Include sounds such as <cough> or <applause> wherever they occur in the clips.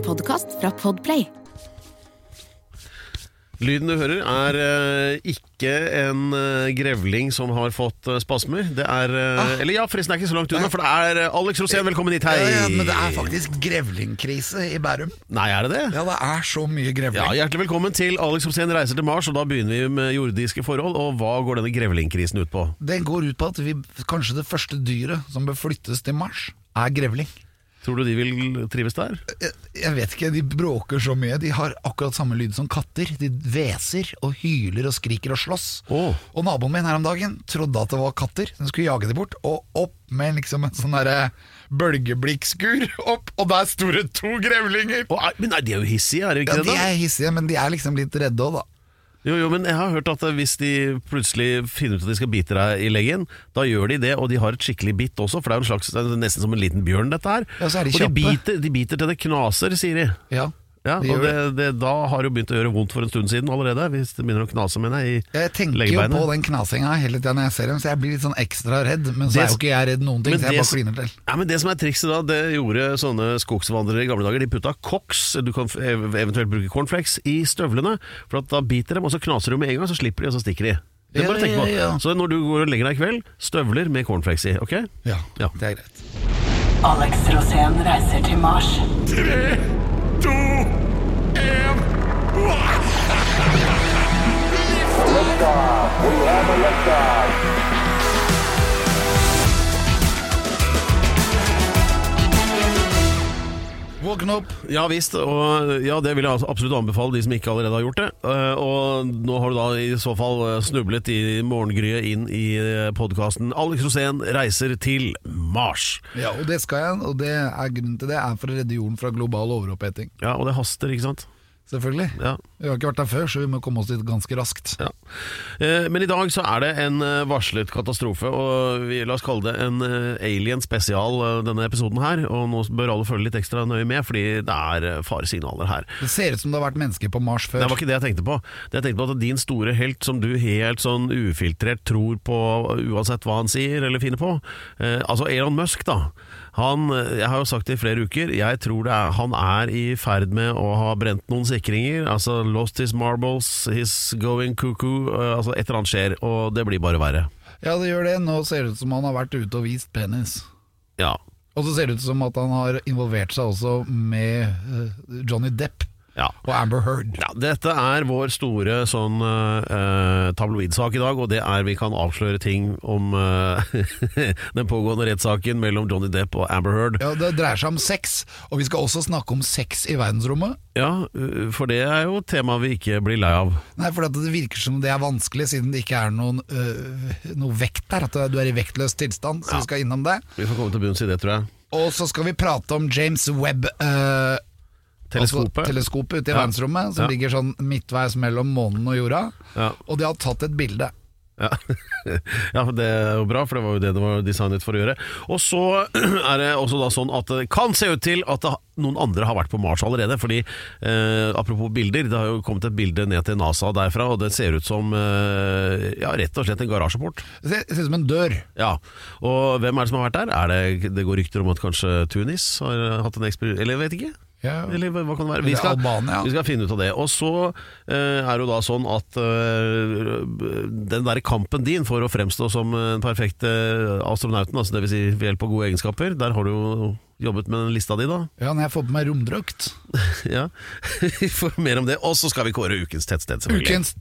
En podkast fra Podplay. Lyden du hører er uh, ikke en uh, grevling som har fått uh, spasmer. Det er ah. Eller ja, forresten, det er ikke så langt unna, for det er Alex Rosén, velkommen hit, hei! Ja, ja, men det er faktisk grevlingkrise i Bærum. Nei, er det det? Ja, det er så mye grevling. Ja, Hjertelig velkommen til Alex Rosén reiser til Mars, og da begynner vi med jordiske forhold. Og hva går denne grevlingkrisen ut på? Den går ut på at vi, kanskje det første dyret som bør flyttes til Mars, er grevling. Tror du de vil trives der? Jeg, jeg vet ikke, de bråker så mye. De har akkurat samme lyd som katter. De hveser og hyler og skriker og slåss. Oh. Og naboen min her om dagen trodde at det var katter. som skulle jage dem bort, og opp med liksom en sånn derre bølgeblikkskur opp, og der sto det to grevlinger! Er- men nei, de er jo hissige, er de ikke ja, det? da? De er hissige, men de er liksom litt redde òg, da. Jo, jo, men jeg har hørt at hvis de plutselig finner ut at de skal bite deg i leggen, da gjør de det, og de har et skikkelig bitt også, for det er jo en slags, det er nesten som en liten bjørn dette her. Ja, så er de og de kjappe. biter, de biter til det knaser, sier de. Ja, Ja, og det, det, da har det begynt å gjøre vondt for en stund siden allerede, hvis det begynner å knase med deg i Jeg tenker jo på den knasinga hele tida når jeg ser dem, så jeg blir litt sånn ekstra redd. Men så Det- er jo ikke jeg redd noen ting, så jeg det bare kliner til. Ja, men Det som er trikset da, det gjorde sånne skogsvandrere i gamle dager. De putta koks, du kan eventuelt bruke cornflakes, i støvlene. For at da biter dem, og så knaser de med en gang, så slipper de, og så stikker de. Det er bare å tenke på. Så når du går og legger deg i kveld, støvler med cornflakes i. ok? Ja, Ja. det er greit. Alex Rosén reiser til Mars. Våkne opp! Ja visst, og ja, det vil jeg absolutt anbefale de som ikke allerede har gjort det. Eh, Og nå har du da i så fall eh, snublet i morgengryet inn i podkasten 'Alex Rosén reiser til Mars'. Ja, og det skal jeg, og det er grunnen til det er for å redde jorden fra global overoppheting. Ja, og det haster, ikke sant? Selvfølgelig. Ja. Vi har ikke vært der før, så vi må komme oss dit ganske raskt. Ja. Eh, Men i dag så er det en eh, varslet katastrofe, og vi, la oss kalle det en eh, alien spesial, eh, denne episoden her. Og nå bør alle følge litt ekstra nøye med, fordi det er faresignaler her. Det ser ut som det har vært mennesker på Mars før. Det var ikke det jeg tenkte på. Det jeg tenkte på at Din store helt, som du helt sånn ufiltrert tror på uansett hva han sier eller finner på, eh, altså Elon Musk, da. Han, jeg har jo sagt det i flere uker, jeg tror det er, han er i ferd med å ha brent noen sikringer. Altså lost his marbles, he's going cuckoo. eh, altså Et eller annet skjer, og det blir bare verre. Ja, det gjør det. Nå ser det ut som han har vært ute og vist penis. Ja. Og så ser det ut som at han har involvert seg også med eh, Johnny Depp ja. og Amber Heard. Ja, dette er vår store sånn uh, tabloidsak i dag, og det er vi kan avsløre ting om uh, <laughs> den pågående rettssaken mellom Johnny Depp og Amber Heard. Ja, Det dreier seg om sex, og vi skal også snakke om sex i verdensrommet. Ja, uh, for det er jo et tema vi ikke blir lei av. Nei, for det virker som det er vanskelig, siden det ikke er noen, uh, noe vekt der. At du er i vektløs tilstand, så vi skal innom det. Vi får komme til bunns i det, tror jeg. Og så skal vi prate om James Webb. øh, Teleskopet. Altså teleskopet ute i verdensrommet, som ligger sånn midtveis mellom månen og jorda. Ja. Og de har tatt et bilde. Ja. <laughs> ja, det er jo bra, for det var jo det det var designet for å gjøre. Og så <clears throat> er det også da sånn at det kan se ut til at noen andre har vært på Mars allerede. Fordi, eh, apropos bilder, det har jo kommet et bilde ned til NASA derfra, og det ser ut som eh, ja, rett og slett en garasjeport. Det ser, ut som en dør. Ja, og hvem er det som har vært der? Er det, det går rykter om at kanskje Tunis har hatt en eksperiment? Eller jeg vet ikke. Ja. Eller hva kan det være? Vi skal, Albania. vi skal finne ut av det. Og så eh, er det jo da sånn at eh, den derre kampen din for å fremstå som den perfekte astronauten, altså dvs. Si ved hjelp av gode egenskaper, der har du jo jobbet med den lista di, da. Ja, når jeg får på meg romdrakt. <laughs> ja. Vi får mer om det. Og så skal vi kåre ukens tettsted. Ukens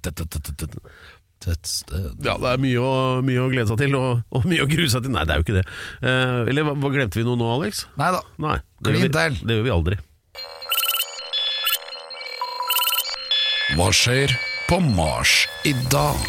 tettsted. Ja, det er mye å, mye å glede seg til, og, og mye å grue seg til. Nei, det er jo ikke det. Eh, eller hva, hva glemte vi noe nå, Alex? Nei da. Det gjør, vi, det gjør vi aldri. Hva skjer på Mars i dag?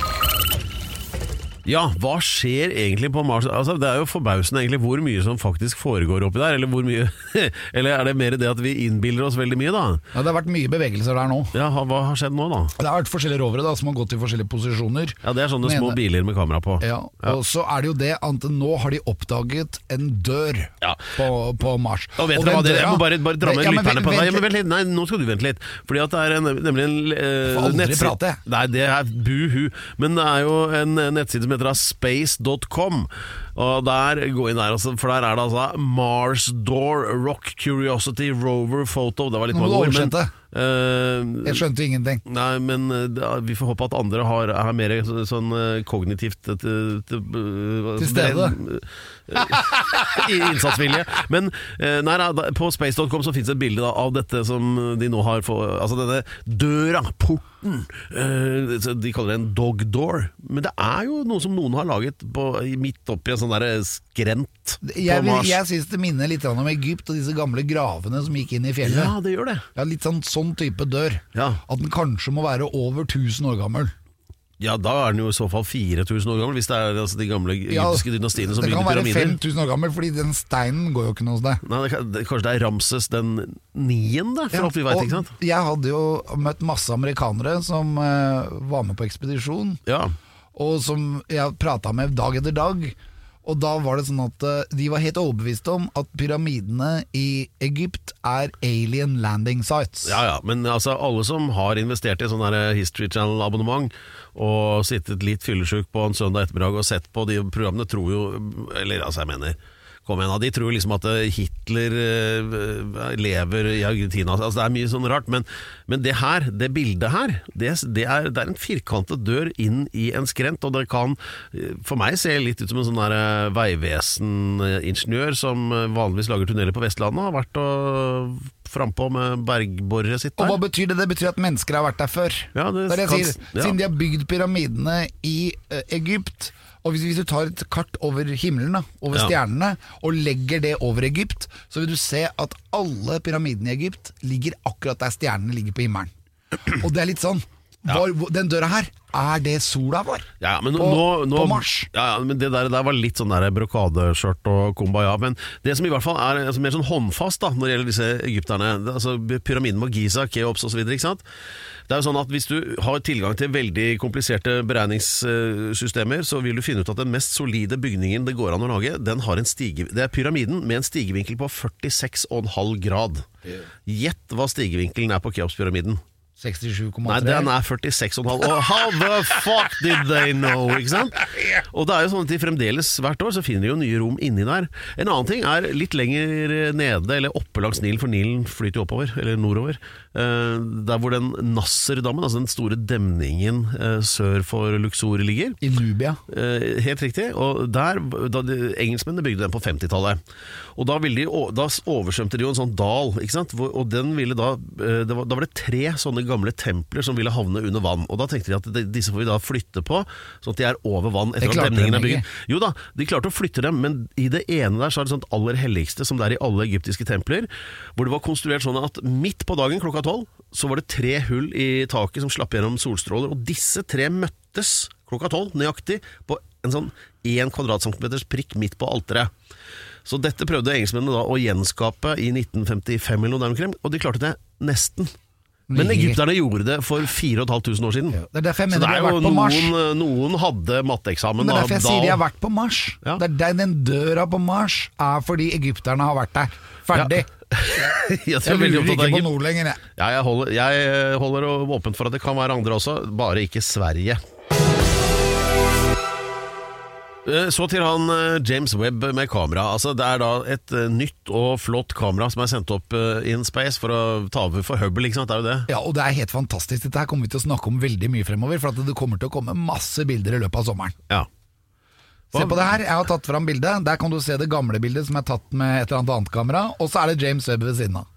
Ja, hva skjer egentlig på Mars? Altså, det er jo forbausende egentlig hvor mye som faktisk foregår oppi der. Eller, hvor mye, <laughs> eller er det mer det at vi innbiller oss veldig mye, da? Ja, det har vært mye bevegelser der nå. Ja, Hva har skjedd nå, da? Det har vært forskjellige rovere da, som har gått i forskjellige posisjoner. Ja, Det er sånne Den små ene- biler med kamera på. Ja, Og så er det jo det at nå har de oppdaget en dør Ja. på, på Mars. Og vet Og dere hva er? Jeg må bare, bare med Ja, lytterne på deg. Men vent litt. Nei, nå skal du vente litt. Fordi at det er en, nemlig en uh, aldri nettside- Nei, det er buhu. Men det er jo en eh, nettside som heter da space.com. Og der, gå inn der, altså, for der er det altså Mars Door, Rock Curiosity, Rover Photo Det var litt mange ord, men eh, Jeg skjønte ingenting. Nei, men uh, vi får håpe at andre har, er mer sånn eh, kognitivt til, til, eh, Til stede. I innsatsvilje. Men eh, nei, da- på space.com så det et bilde da, av dette som de nå har få, Altså denne døra, porten. eh, så de kaller det en dog door. Men det er jo noe som noen har laget på, i- midt oppi en sånn derre skrent på Jeg, vil- Mars. jeg syns det minner litt om Egypt og disse gamle gravene som gikk inn i fjellet. Ja, det gjør det. Ja, Litt sånn, sånn type dør. Ja. At den kanskje må være over 1000 år gammel. Ja, da er den jo i så fall 4000 år gammel, hvis det er altså, de gamle Ja, dynastiene som det kan være pyramider. 5000 år gammel, fordi den steinen går jo ikke noe sted. Nei, det, kan- det, Kanskje det er Ramses den niende, for alt vi veit, ikke sant? Jeg hadde jo møtt masse amerikanere som uh, var med på ekspedisjon, Ja, og som jeg prata med dag etter dag. Og da var det sånn at eh, de var helt overbevist om at pyramidene i Egypt er alien landing sites. ja, ja. Men altså, alle som har investert i sånn der History Channel-abonnement og sittet litt fyllesyk på en søndag ettermiddag og sett på de programmene, tror jo Eller altså, jeg mener Kom igjen. De tror liksom at eh, Hitler eh, lever i Argentina. Altså, det er mye sånn rart. Men, men det her, det bildet her, det, det, er, det er en firkantet dør inn i en skrent. Og det kan eh, for meg se litt ut som en sånn der veiveseningeniør som vanligvis lager tunneler på Vestlandet, har vært og frampå med bergboreret sitt der. Og hva betyr det? Det betyr at mennesker har vært der før. Ja, det det er det jeg kan- sier. ja. Siden de har bygd pyramidene i Egypt, og hvis, hvis du tar et kart over himmelen, da, over Ja. stjernene, og legger det over Egypt, så vil du se at alle pyramidene i Egypt ligger akkurat der stjernene ligger på himmelen. Og det er litt sånn hvor- Den døra her, er det sola vår? Ja, men På- nå, nå, på Mars. Ja, ja, men Det der, der var litt sånn brokadeskjørt og kumbaya. Men det som i hvert fall er altså, mer sånn håndfast da når det gjelder disse egypterne, altså pyramiden med Giza, Keops osv. Det er jo sånn at Hvis du har tilgang til veldig kompliserte beregningssystemer, så vil du finne ut at den mest solide bygningen det går an å lage, den har en stige, det er pyramiden med en stigevinkel på 46,5 grad. Gjett hva stigevinkelen er på Keops-pyramiden. 67,3. Nei, den er 46,5. Og how the fuck did they know? Ikke sant? <laughs> Og det er jo sånn at de fremdeles hvert år så finner de jo nye rom inni der. En annen ting er litt lenger nede, eller oppe langs Nilen, for Nilen flyter jo oppover, eller nordover. Eh, der hvor den Nasser-dammen, altså den store demningen eh, sør for Luxor ligger. I Nubia. Eh, helt riktig. Og der, de, Engelskmennene bygde den på 50-tallet. Og da, ville de, da oversvømte de jo en sånn dal. Ikke sant? Og den ville da, det var, da var det tre sånne gamle templer som ville havne under vann. Og da tenkte de at de, disse får vi da flytte på, sånn at de er over vann etter at demningen er bygget. Jo da, de klarte å flytte dem, men i det ene der så er det sånt aller helligste, som det er i alle egyptiske templer, hvor det var konstruert sånn at midt på dagen klokka tolv, så var det tre hull i taket som slapp gjennom solstråler, og disse tre møttes klokka tolv, nøyaktig, på en sånn én kvadratcentimeters prikk midt på alteret. Så dette prøvde engelskmennene da å gjenskape i 1955 eller noe der og de klarte det nesten. Men egypterne gjorde det for 4500 år siden. Det er derfor jeg mener de har vært på Mars. noen, noen hadde matteeksamen Men det er derfor jeg sier de har vært på Mars. Ja. Det er den døra på Mars er fordi egypterne har vært der. Ferdig. <laughs> jeg, Jeg lurer ikke på noe lenger, jeg. Ja, jeg holder, jeg holder åpent for at det kan være andre også, bare ikke Sverige. Eh, Så til han eh, James Webb med kamera. Altså, det er da et eh, nytt og flott kamera som er sendt opp eh, in space for å ta over for Hubble, ikke sant? Det er jo det. Ja, og det er helt fantastisk. Dette her kommer vi til å snakke om veldig mye fremover, for at det kommer til å komme masse bilder i løpet av sommeren. Ja. Se på det her, jeg har tatt fram bildet. Der kan du se det gamle bildet som er tatt med et eller annet annet kamera, og så er det James Webb ved siden av.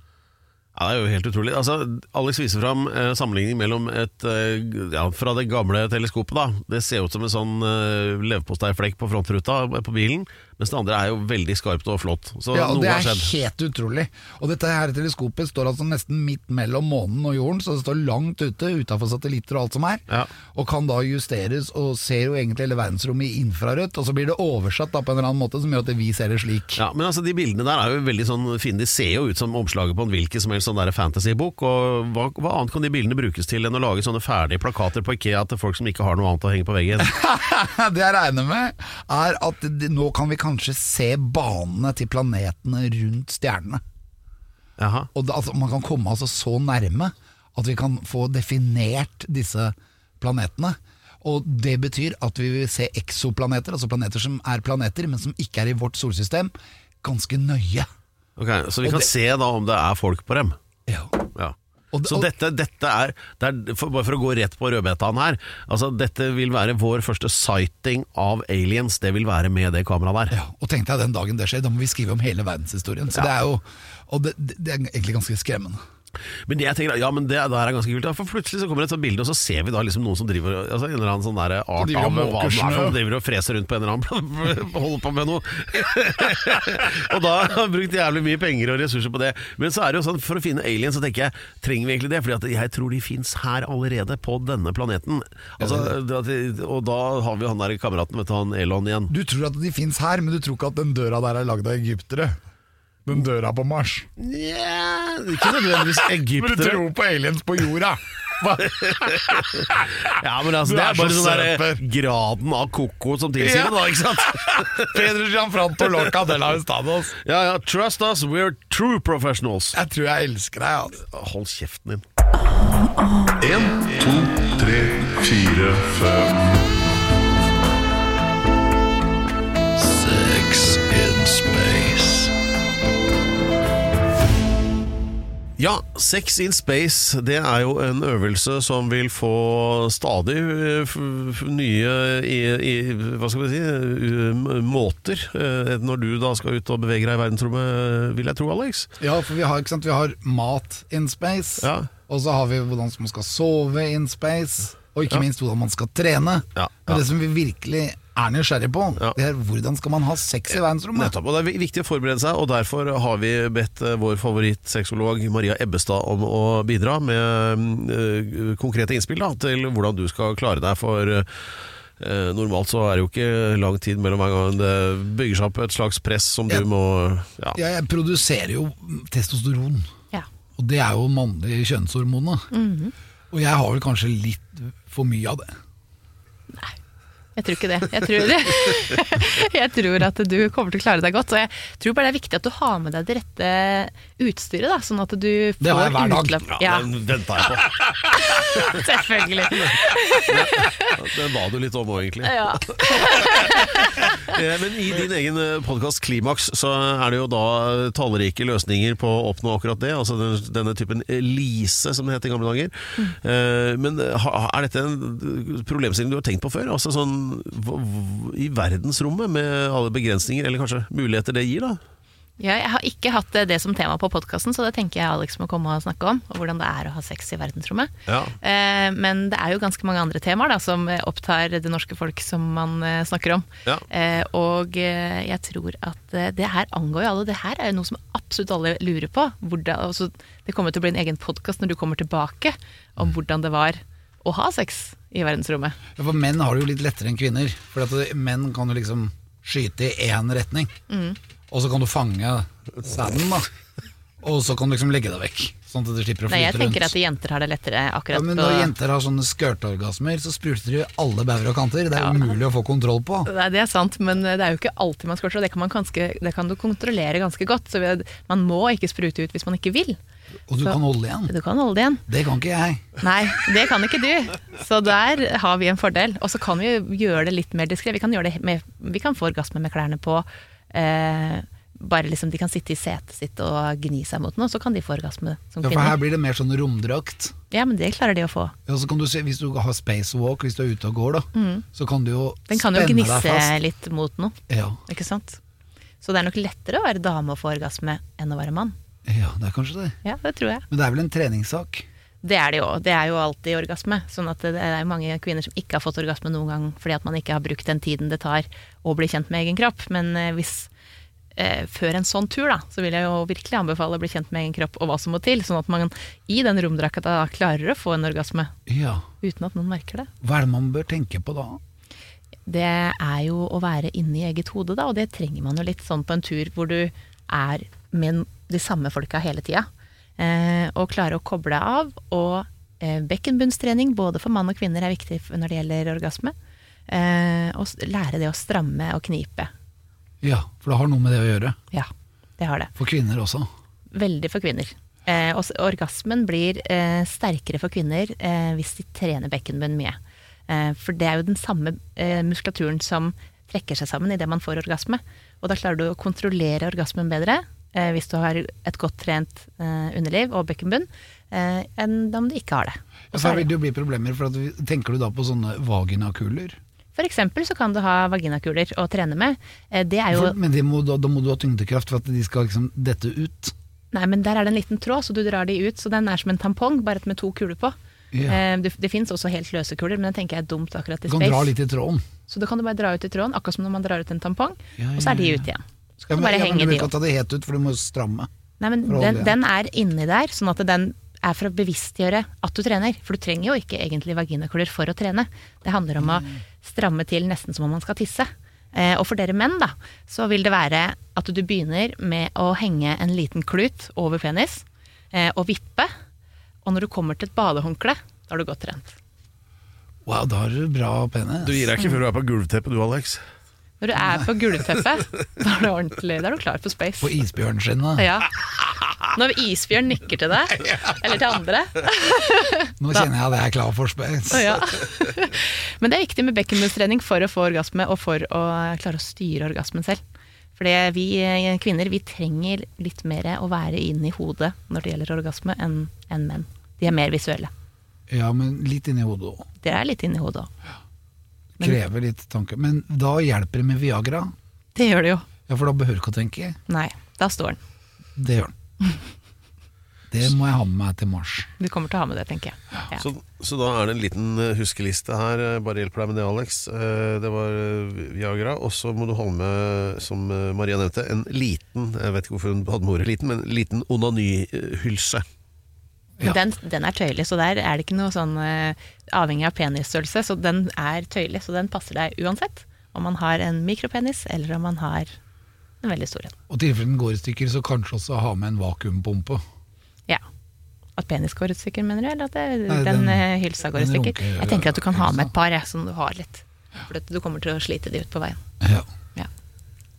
Ja, Det er jo helt utrolig. Altså, Alex viser fram eh, sammenligning mellom et eh, ja, fra det gamle teleskopet. da Det ser ut som en sånn eh, leverposteiflekk på frontruta på bilen, mens det andre er jo veldig skarpt og flott. Så Ja, og noe Det har er skjedd. helt utrolig. Og dette her teleskopet står altså nesten midt mellom månen og jorden, så det står langt ute, utafor satellitter og alt som er. Ja. Og kan da justeres, og ser jo egentlig hele verdensrommet i infrarødt. Og så blir det oversatt da på en eller annen måte som gjør at vi ser det slik. Ja, men altså De bildene der er jo veldig sånn fine. De ser jo ut som omslaget på en hvilken som helst sånn fantasybok. Og hva, hva annet kan de bildene brukes til enn å lage sånne ferdige plakater på Ikea til folk som ikke har noe annet å henge på veggen? <laughs> Det jeg regner med, er at de, nå kan vi kanskje se banene til planetene rundt stjernene. Aha. Og det, altså, man kan komme altså så nærme at vi kan få definert disse planetene. Og det betyr at vi vil se eksoplaneter, altså planeter som er planeter, men som ikke er i vårt solsystem, ganske nøye. Ok, Så vi kan det- se da om det er folk på dem. Ja. Ja. Og så dette, dette er, det er for, Bare for å gå rett på rødbetaen her Altså Dette vil være vår første sighting av aliens. Det vil være med det kameraet der. Ja, og tenk deg den dagen det skjer, da må vi skrive om hele verdenshistorien. Så det er jo Og det det er egentlig ganske skremmende. Men det jeg tenker, ja, men det der er ganske kult. Ja, For plutselig så kommer det et sånt bilde, og så ser vi da liksom noen som driver altså En eller annen sånn der art av hva det er som driver og freser rundt på en eller annen <laughs> Holder på med noe. <laughs> og da har jeg brukt jævlig mye penger og ressurser på det. Men så er det jo sånn, for å finne aliens, så tenker jeg trenger vi egentlig det? Fordi jeg tror de fins her allerede, på denne planeten. Altså, og da har vi jo han der kameraten, vet du, han Elon igjen. Du tror at de fins her, men du tror ikke at den døra der er lagd av egyptere. Den døra på Mars. Nja, ikke nødvendigvis <laughs> Men du tror på aliens på jorda! <laughs> Ja, men altså, det er er bare sånn der, graden av koko som tilsier Ja. det, da, ikke sant? <laughs> Pedro Gianfranto Loca de la Estados. Ja, ja, trust us, we're true professionals. Jeg tror jeg elsker deg. Altså. Hold kjeften din. En, to, tre, fire, fem Ja, Sex in space det er jo en øvelse som vil få stadig eh, nye i, i, hva skal vi si, måter eh, når du da skal ut og bevege deg i verdensrommet, vil jeg tro, Alex. Ja, for vi har, ikke sant? vi har mat in space, Ja. og så har vi hvordan man skal sove in space, og ikke Ja. minst hvordan man skal trene. Ja, Men det som vi virkelig er nysgjerrig på, Ja. det er hvordan skal man ha sex i verdensrommet? Nettopp, og Det er viktig å forberede seg, og derfor har vi bedt eh, vår favorittsexolog Maria Ebbestad om å bidra med eh, konkrete innspill da, til hvordan du skal klare deg. For eh, normalt så er det jo ikke lang tid mellom hver gang det bygger seg opp et slags press som du må ja. Jeg produserer jo testosteron, Ja. og det er jo mannlig kjønnshormon. Mm -hmm. Og jeg har vel kanskje litt for mye av det. Jeg tror ikke det. Jeg tror, <laughs> jeg tror at du kommer til å klare deg godt. Og jeg tror bare det er viktig at du har med deg det rette utstyret, da, sånn at du får utløp. Det har jeg hver dag. Ja, Ja, Den venta jeg på. <laughs> <laughs> selvfølgelig. Den ba du litt om òg, egentlig. Ja. <laughs> Eh, Men i din egen podkast Klimaks så er det jo da tallrike løsninger på å oppnå akkurat det. Altså denne typen lise, som det het i gamle dager. Eh, Men er dette en problemstilling du har tenkt på før? Altså sånn i verdensrommet, med alle begrensninger, eller kanskje muligheter det gir, da? Ja, jeg har ikke hatt det som tema på podkasten, så det tenker jeg Alex må komme og snakke om. Og hvordan det er å ha sex i verdensrommet. Ja. Eh, men det er jo ganske mange andre temaer da, som opptar det norske folk som man eh, snakker om. Ja. Eh, og eh, jeg tror at eh, det her angår jo alle. Det her er jo noe som absolutt alle lurer på. Hvordan, altså, det kommer til å bli en egen podkast når du kommer tilbake, om hvordan det var å ha sex i verdensrommet. Ja, For menn har det jo litt lettere enn kvinner. For at menn kan jo liksom skyte i én retning, Mm. Og så kan du fange sæden, da. Og så kan du liksom legge deg vekk, sånn at det slipper å flyte Nei, jeg tenker rundt. at jenter har det lettere akkurat Ja, men når jenter har sånne skørteorgasmer, så spruter de alle bauger og kanter. Det er Ja. umulig å få kontroll på. Nei, det er sant, men det er jo ikke alltid man squirter, og det kan, man ganske, det kan du kontrollere ganske godt. Så man må ikke sprute ut hvis man ikke vil. Og du Så- kan holde igjen. Du kan holde det igjen. Det kan ikke jeg. Nei, det kan ikke du. Så der har vi en fordel. Og så kan vi gjøre det litt mer diskré. Vi kan, gjøre det med, vi kan få orgasme med klærne på. Eh, bare liksom De kan sitte i setet sitt og gni seg mot noe, så kan de få orgasme som Ja, for her blir det mer sånn romdrakt. Ja, men det klarer de å få. Ja, så kan du se, Hvis du har spacewalk, hvis du er ute og går, da, så kan du jo spenne deg fast. Den kan jo gnisse litt mot noe, Ja, ikke sant. Så det er nok lettere å være dame og få orgasme enn å være mann. ja, det er kanskje det. Ja, det tror jeg. Men det er vel en treningssak? Det er det jo. Det er jo alltid orgasme. Sånn at det er mange kvinner som ikke har fått orgasme noen gang fordi at man ikke har brukt den tiden det tar å bli kjent med egen kropp. Men eh, hvis eh, før en sånn tur, da, så vil jeg jo virkelig anbefale å bli kjent med egen kropp og hva som må til, sånn at man i den romdrakta klarer å få en orgasme Ja. uten at noen merker det. Hva er det man bør tenke på da? Det er jo å være inni eget hode, da, og det trenger man jo litt sånn på en tur hvor du er med de samme folka hele tida. Eh, og klare å koble av. Og eh, bekkenbunnstrening både for mann og kvinner er viktig når det gjelder orgasme. Eh, og lære det å stramme og knipe. Ja, for det har noe med det å gjøre. Ja, det har det. For kvinner også. Veldig for kvinner. Eh, og orgasmen blir sterkere for kvinner hvis de trener bekkenbunn mye. Eh, For det er jo den samme muskulaturen som trekker seg sammen idet man får orgasme. Og da klarer du å kontrollere orgasmen bedre eh, hvis du har et godt trent eh, underliv og bekkenbunn, eh, enn om du ikke har det. Så er vil det- jo bli problemer, for at tenker du da på sånne vaginakuler? For eksempel så kan du ha vaginakuler å trene med. Eh, Det er jo For, men det må, da, da må du ha tyngdekraft for at de skal liksom dette ut. Nei, men der er det en liten tråd, så du drar de ut. Så den er som en tampong, bare med to kuler på. Ja. Eh, Det, det fins også helt løse kuler, men det tenker jeg er dumt akkurat Du kan dra litt i tråden. Så da kan du bare dra ut i tråden, akkurat som når man drar ut en tampong, Ja, og så er de ja, ja. ute igjen. Så Ja, kan du bare ja, henge de opp. Du kan ta det helt ut, for du må stramme. Nei, men den, den er inni der, sånn at den er for å bevisstgjøre at du trener. For du trenger jo ikke egentlig vaginakuler for å trene. Det handler om å Mm. stramme til nesten som om man skal tisse. Eh, og for dere menn, da, så vil det være at du begynner med å henge en liten klut over penis, eh, og vippe. Og når du kommer til et badehåndkle, da har du godt trent. Wow, da har du bra penis. Du gir deg ikke før du er på gulvteppet du, Alex. Når du er på gulvteppet, <laughs> da er du ordentlig, da er du klar for space. På isbjørnskinnet. Ja. Når isbjørn nikker til deg, eller til andre. <laughs> Nå kjenner jeg at jeg er klar for space. Ja. <laughs> Men det er viktig med bekkenbunnstrening for å få orgasme, og for å klare å styre orgasmen selv. Fordi vi eh, kvinner vi trenger litt mer å være inn i hodet når det gjelder orgasme, enn enn menn. De er mer visuelle. Ja, men litt inni hodet òg. Det er litt inn i hodet òg. Krever litt tanke. Men da hjelper det med Viagra. Det gjør det jo. Ja, for da behøver du ikke å tenke. Nei, da står den. Det gjør den. <laughs> Det må jeg ha med meg til mars. Du kommer til å ha med det, tenker jeg. Ja. Så, så da er det en liten eh, huskeliste her. eh, Bare hjelper deg med det, Alex. Eh, Det var Viagra. Og så må du holde med, som Maria nevnte, en liten Jeg vet ikke hvorfor hun hadde med ordet liten, men en liten onanyhylse. Ja. den, den er tøyelig, så der er det ikke noe sånn eh, avhengig av penisstørrelse. Så den er tøyelig, så den passer deg uansett. Om man har en mikropenis, eller om man har en veldig stor en. Og i tilfelle den går i stykker, så kanskje også ha med en vakuumpumpe. Ja. At penis går i stykker, mener du? Eller at det, Nei, den, den- eh, hylsa går i stykker? Jeg tenker at du kan ha med et par, jeg, som du har litt. For du kommer til å slite de ut på veien. Ja.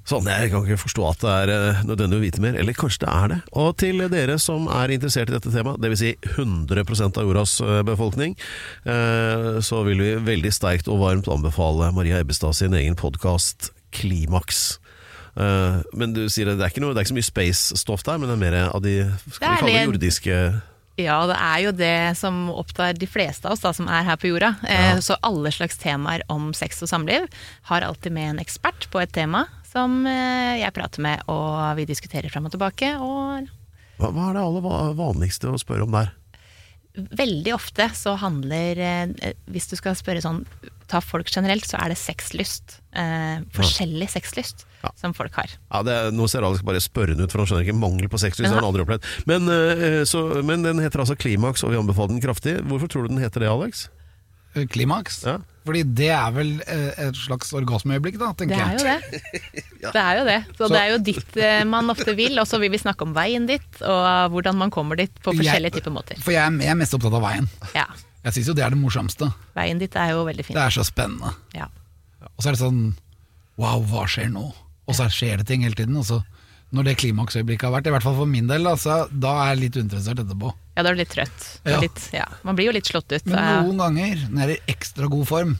Sånn, Jeg kan ikke forstå at det er eh, nødvendig å vite mer, eller kanskje det er det. Og til dere som er interessert i dette temaet, dvs. Si 100 av jordas eh, befolkning, eh, så vil vi veldig sterkt og varmt anbefale Maria Ebbestad sin egen podkast Klimaks. Men du sier det, det er ikke, noe, det er ikke så mye space-stoff der, men det er mer av de skal vi kalle det- jordiske Ja, det er jo det som opptar de fleste av oss da, som er her på jorda. Ja. Så alle slags temaer om sex og samliv har alltid med en ekspert på et tema som eh, jeg prater med, og vi diskuterer fram og tilbake. Og Hva, hva er det aller vanligste å spørre om der? veldig ofte så handler eh, Hvis du skal spørre sånn ta folk generelt, så er det sexlyst. Eh, forskjellig sexlyst Ja. som folk har. Ja, det er, Nå ser Alex bare spørrende ut, for han skjønner ikke mangel på sexlyst. Har han aldri opplevd. Men, eh, så, men den heter altså Klimaks, og vi anbefaler den kraftig. Hvorfor tror du den heter det, Alex? Eh, Klimaks. Ja. Fordi det er vel eh, et slags orgasmeøyeblikk, da, Det tenker er jo det. <laughs> Det er jo det. Så, det er jo dit eh, man ofte vil, og så vil vi snakke om veien dit, og hvordan man kommer dit på forskjellige Jeg- typer måter. For jeg er, jeg er mest opptatt av veien. Ja, Jeg syns jo det er det morsomste. Veien dit er jo veldig Det er så spennende. Ja. Og så er det sånn Wow, hva skjer nå? Og så skjer det ting hele tiden. Og så når det klimaksøyeblikket har vært, i hvert fall for min del, da, da er jeg litt uinteressert etterpå. ja, da er du litt trøtt. Ja. Litt, ja. Man blir jo litt slått ut. Men noen ganger, når jeg er i ekstra god form,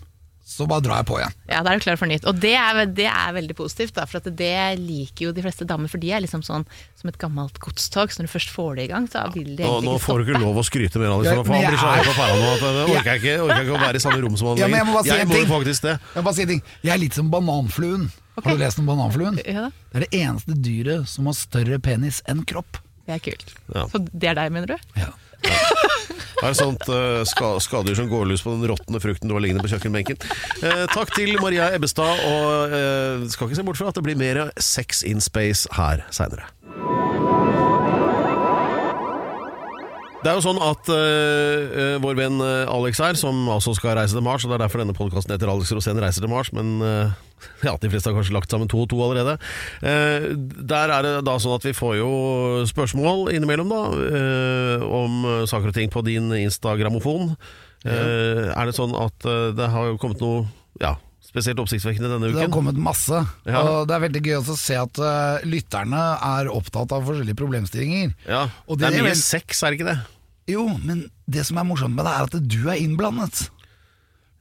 så bare drar jeg på igjen. Ja, da er du klar for nytt. Og det er, det er veldig positivt, da, for at det liker jo de fleste damer. For de er liksom sånn som et gammelt godstog, så når du først får det i gang, så vil de ikke stoppe nå får du ikke lov å skryte mer, Alex. For han blir så høy på pæra nå at det orker jeg ikke, orker jeg ikke å være i samme rom som han Ja, jeg må bare si en jeg må faktisk det. Jeg, må bare si en ting. jeg er litt som bananfluen. Okay. Har du lest om bananfluen? Ja Det er det eneste dyret som har større penis enn kropp. det er kult. Ja. Så det er deg, mener du? Ja. Det er sånt uh, ska, skadedyr som går løs på den råtne frukten du har liggende på kjøkkenbenken. Uh, takk til Maria Ebbestad, og uh, skal ikke se bort fra at det blir mer Sex in Space her seinere. Det er jo sånn at eh, vår venn eh, Alex her, som altså skal reise til Mars, og det er derfor denne podkasten heter Alex Rosén reiser til Mars, men uh, <laughs> ja, de fleste har kanskje lagt sammen to og to allerede. Uh, der er det da sånn at vi får jo spørsmål innimellom, da, om saker og ting på din Instagramofon. Er det sånn at det har kommet noe ja, spesielt oppsiktsvekkende denne uken. Det har kommet masse, Ja. og det er veldig gøy å se at uh, lytterne er opptatt av forskjellige problemstillinger. Ja, Og det det er er mye vel- sex, er det ikke det? Jo, men det som er morsomt med det, er at du er innblandet.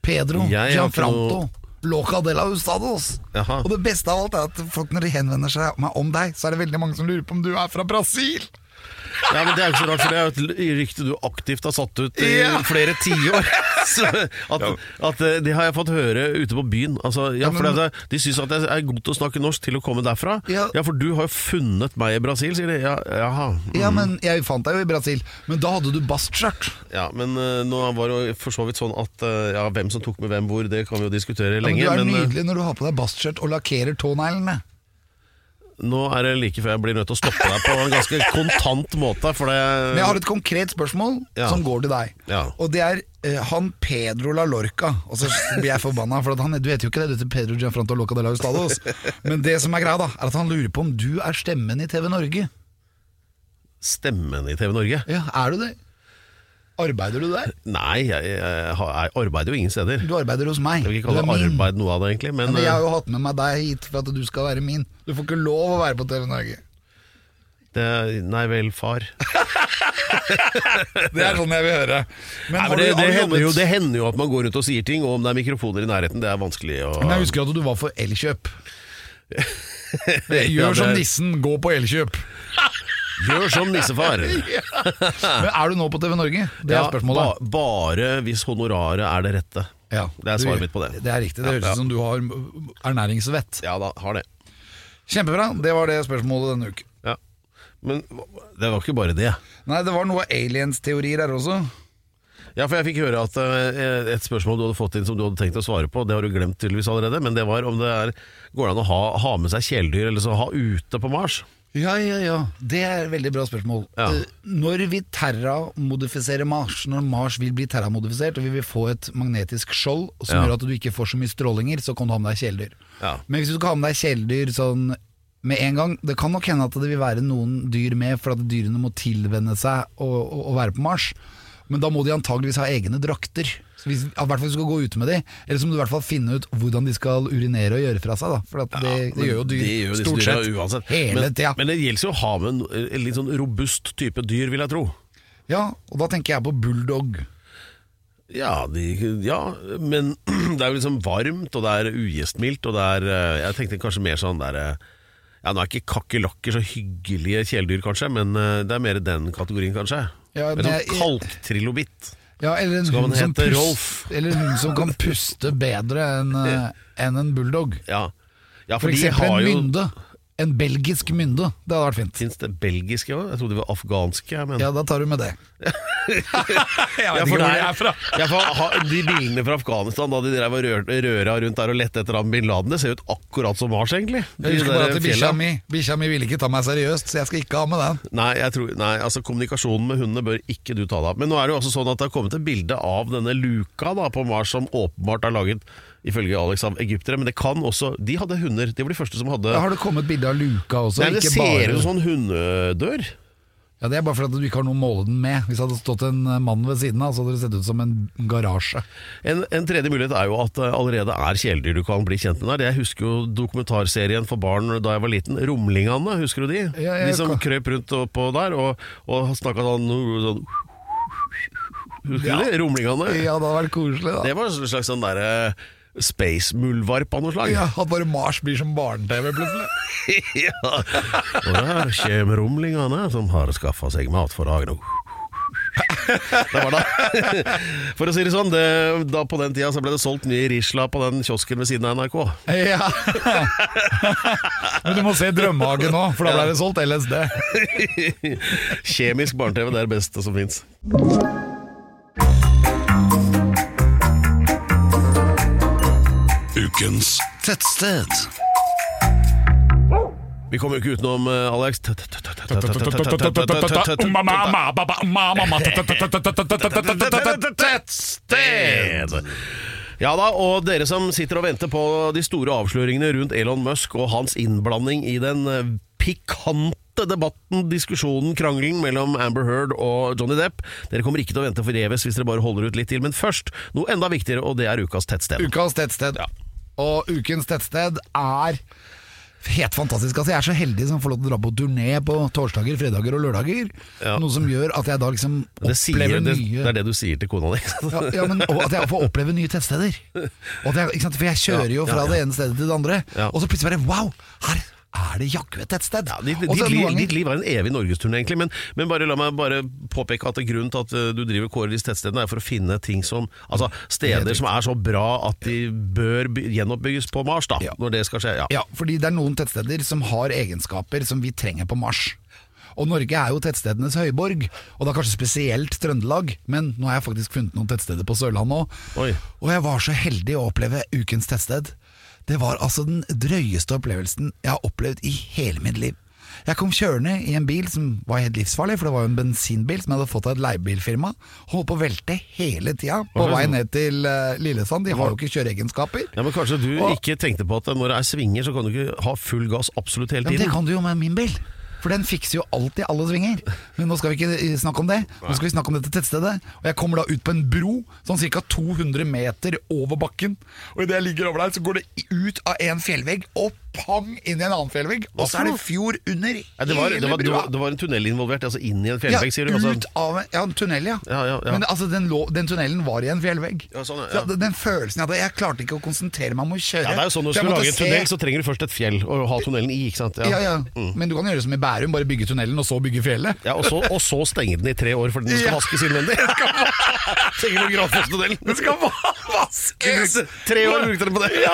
Pedro Jeg har ikke Gianfranto noe- Loca de la Ustados. Jaha. Og det beste av alt er at folk når de henvender seg om deg, så er det veldig mange som lurer på om du er fra Brasil. Ja, men Det er jo ikke så rart, for det er jo et rykte du aktivt har satt ut i Ja. flere tiår. <laughs> Så At, at eh, Det har jeg fått høre ute på byen. Altså, ja, Ja, for det, De syns at jeg er god til å snakke norsk til å komme derfra. Ja. Ja, For du har jo funnet meg i Brasil, sier de. Ja, jaha. Ja, men jeg fant deg jo i Brasil, men da hadde du bastskjørt. Ja, men eh, nå var det jo for så vidt sånn at eh, ja, hvem som tok med hvem hvor, det kan vi jo diskutere Ja, men lenge. du er men, eh, nydelig når du har på deg bastskjørt og lakkerer tåneglene. Nå er det like før jeg blir nødt til å stoppe deg på en ganske kontant måte. For det Men jeg har et konkret spørsmål Ja. som går til deg. Ja. Og det er eh, han Pedro La Lorca. Og så blir jeg forbanna, for han, du vet jo ikke det, du heter Pedro Gianfranto Loca de la Ustados. Men det som er greia, da, er at han lurer på om du er stemmen i TV Norge. Stemmen i TV Norge? Ja, er du det? Arbeider du der? Nei, jeg, jeg, jeg arbeider jo ingen steder. Du arbeider hos meg. Jeg vil ikke kalle det arbeid noe av det, egentlig. Men, Men jeg har eh, jo hatt med meg deg hit for at du skal være min. Du får ikke lov å være på TV Norge. det, nei vel, far. <laughs> <laughs> Det er sånn jeg vil høre. Men, Nei, men det, det, hender jo, det hender jo at man går rundt og sier ting, og om det er mikrofoner i nærheten, det er vanskelig å Men jeg husker at du var for Elkjøp. <laughs> Gjør som nissen, gå på Elkjøp. Gjør som nissefar! <laughs> <laughs> Men er du nå på TV Norge? Det er Ja, spørsmålet. ba, bare hvis honoraret er det rette. Ja, Det er du- svaret mitt på det. Det er riktig. Det høres ut som du har ernæringsvett. Ja da, har det. Kjempebra. Det var det spørsmålet denne uken. Ja. Men det var ikke bare det. Nei, det var noe aliens-teorier her også. Ja, for jeg fikk høre at eh, et spørsmål du hadde fått inn som du hadde tenkt å svare på, det har du glemt tydeligvis allerede, men det var om det er Går det an å ha, ha med seg kjæledyr, eller så ha ute på Mars? Ja, ja, ja. Det er et veldig bra spørsmål. Ja. Eh, Når vi terramodifiserer Mars, når Mars vil bli terramodifisert, og vi vil få et magnetisk skjold som Ja. gjør at du ikke får så mye strålinger, så kan du ha med deg kjæledyr. Ja. Men hvis du skal ha med deg kjæledyr sånn med en gang Det kan nok hende at det vil være noen dyr med, for at dyrene må tilvenne seg å, å, å være på Mars. Men da må de antageligvis ha egne drakter. Hvis, I hvert fall hvis du skal gå ute med de Eller så må du i hvert fall finne ut hvordan de skal urinere og gjøre fra seg. Da. For at det, det gjør jo dyr Det gjør stort sett uansett. hele men, tida. men det gjelder jo å ha med en, en litt sånn robust type dyr, vil jeg tro. Ja, og da tenker jeg på bulldog. Ja, de, ja, men <clears throat> det er jo liksom varmt, og det er ugjestmildt, og det er eh, Jeg tenkte kanskje mer sånn der eh, Ja, nå er ikke kakerlakker så hyggelige kjæledyr, kanskje, men eh, det er mer den kategorien, kanskje. Ja, en men sånn jeg- kalktrilobit. Ja, eller en, hund som pust- eller en hund som kan puste bedre enn <laughs> en, en bulldog. Ja, ja For for eksempel en jo mynde. En belgisk mynde. Det hadde vært fint. Fins det belgiske òg? Jeg trodde det var afghanske. Men... Ja, da tar du med det. <laughs> jeg vet ikke hvor det er fra. Ja, for De bildene fra Afghanistan da de drev og rør, røra rundt der og lette etter han bin Laden, det ser ut akkurat som Mars, egentlig. Jeg husker bare at bikkja mi Bikkja mi ville ikke ta meg seriøst, så jeg skal ikke ha med den. Nei, jeg tror, nei, altså kommunikasjonen med hundene bør ikke du ta deg av. Men nå er det jo også sånn at det har kommet et bilde av denne luka da på Mars som åpenbart er laget ifølge Alex av egyptere. Men det kan også De hadde hunder. De var de første som hadde Da har det kommet bilde av luka også, Nei, Det ser bare ut som sånn hundedør. Ja, Det er bare fordi du ikke har noe å måle den med. Hvis det hadde stått en eh, mann ved siden av, så hadde det sett ut som en garasje. En, en tredje mulighet er jo at det allerede er kjæledyr du kan bli kjent med der. Jeg husker jo dokumentarserien for barn da jeg var liten. Rumlingene, husker du de? Ja, jeg de som kan- krøp rundt oppå der og, og snakka sånn, sånn Husker Ja. du de? Rumlingene. Ja, det hadde vært koselig, da. Det var en slags sånn derre space-muldvarp av noe slag. Ja, At bare Mars blir som barne-TV, plutselig. <laughs> ja. Og der kommer rumlingene som har skaffa seg mat for dagen. Det var da <laughs> For å si det sånn, det, da på den tida så ble det solgt mye Risla på den kiosken ved siden av NRK. Ja. Men du må se Drømmehagen nå, for da ble det solgt LSD. <laughs> Kjemisk barne-TV, det er det beste som fins. Ukens Tettsted. Vi kommer jo ikke utenom eh, Alex. Tettsted. Ja da, og dere som sitter og venter på de store avsløringene rundt Elon Musk og hans innblanding i den eh, pikante debatten, diskusjonen, krangelen mellom Amber Heard og Johnny Depp. Dere kommer ikke til å vente forgjeves hvis dere bare holder ut litt til. Men først, noe enda viktigere, og det er ukas tettsted. Ukas tettsted. Og ukens tettsted er Helt fantastisk. Altså, jeg er så heldig som får lov til å dra på turné på torsdager, fredager og lørdager. Ja. Noe som gjør at jeg da liksom Det, sier, opplever det, nye det er det du sier til kona di. ja, ja, men at jeg får oppleve nye tettsteder. Jeg? For jeg kjører jo fra det ene stedet til det andre, og så plutselig bare wow! Her er det jaggu et tettsted! Ja, ditt, ditt, liv, ditt liv er en evig norgesturné, egentlig. Men, men bare la meg bare påpeke at grunnen til at eh, du driver Kåre disse tettstedene, er for å finne ting som Altså steder som er så bra at de bør gjenoppbygges på Mars, da. Ja. Når det skal skje. Ja. Ja, fordi det er noen tettsteder som har egenskaper som vi trenger på Mars. Og Norge er jo tettstedenes høyborg, og da kanskje spesielt Trøndelag. Men nå har jeg faktisk funnet noen tettsteder på Sørlandet òg. Og jeg var så heldig å oppleve ukens tettsted. Det var altså den drøyeste opplevelsen jeg har opplevd i hele mitt liv. Jeg kom kjørende i en bil som var helt livsfarlig, for det var jo en bensinbil som jeg hadde fått av et leiebilfirma. Holdt på å velte hele tida på vei ned til uh, Lillesand. De har jo ikke kjøreegenskaper. Ja, men Kanskje du Og- ikke tenkte på at når det er svinger, så kan du ikke ha full gass absolutt hele Ja, men det kan du jo med min bil. For den fikser jo alltid alle svinger. Men nå skal vi ikke eh, snakke om det. Nå skal vi snakke om dette tettstedet. Og jeg kommer da ut på en bro, sånn ca. 200 meter over bakken. Og idet jeg ligger over der, så går det ut av en fjellvegg og pang inn i en annen fjellvegg. Og så er det fjord under Ja, det, var, det, hele var, det, brua. var, det var en tunnel involvert, altså inn i en Ja, fjellvegg, sier du? Altså, ut av en, ja, en tunnel, ja. Ja, ja, ja. Men altså, den, lå, den tunnelen var i en fjellvegg. Ja, sånn, ja. Så den, følelsen jeg hadde Jeg klarte ikke å konsentrere meg om å kjøre. ja, det er jo sånn Når du skal lage en se- tunnel, så trenger du først et fjell å ha tunnelen i. ikke sant? Ja, ja. Men du kan gjøre det som i Bærum, bare bygge tunnelen og så bygge fjellet. Ja, og, så, og så stenge den i tre år fordi den skal Ja. vaskes innvendig. <laughs> Trenger <laughs> du Granfosstunnelen? Den skal vaskes! tre år brukte dere på det. <laughs>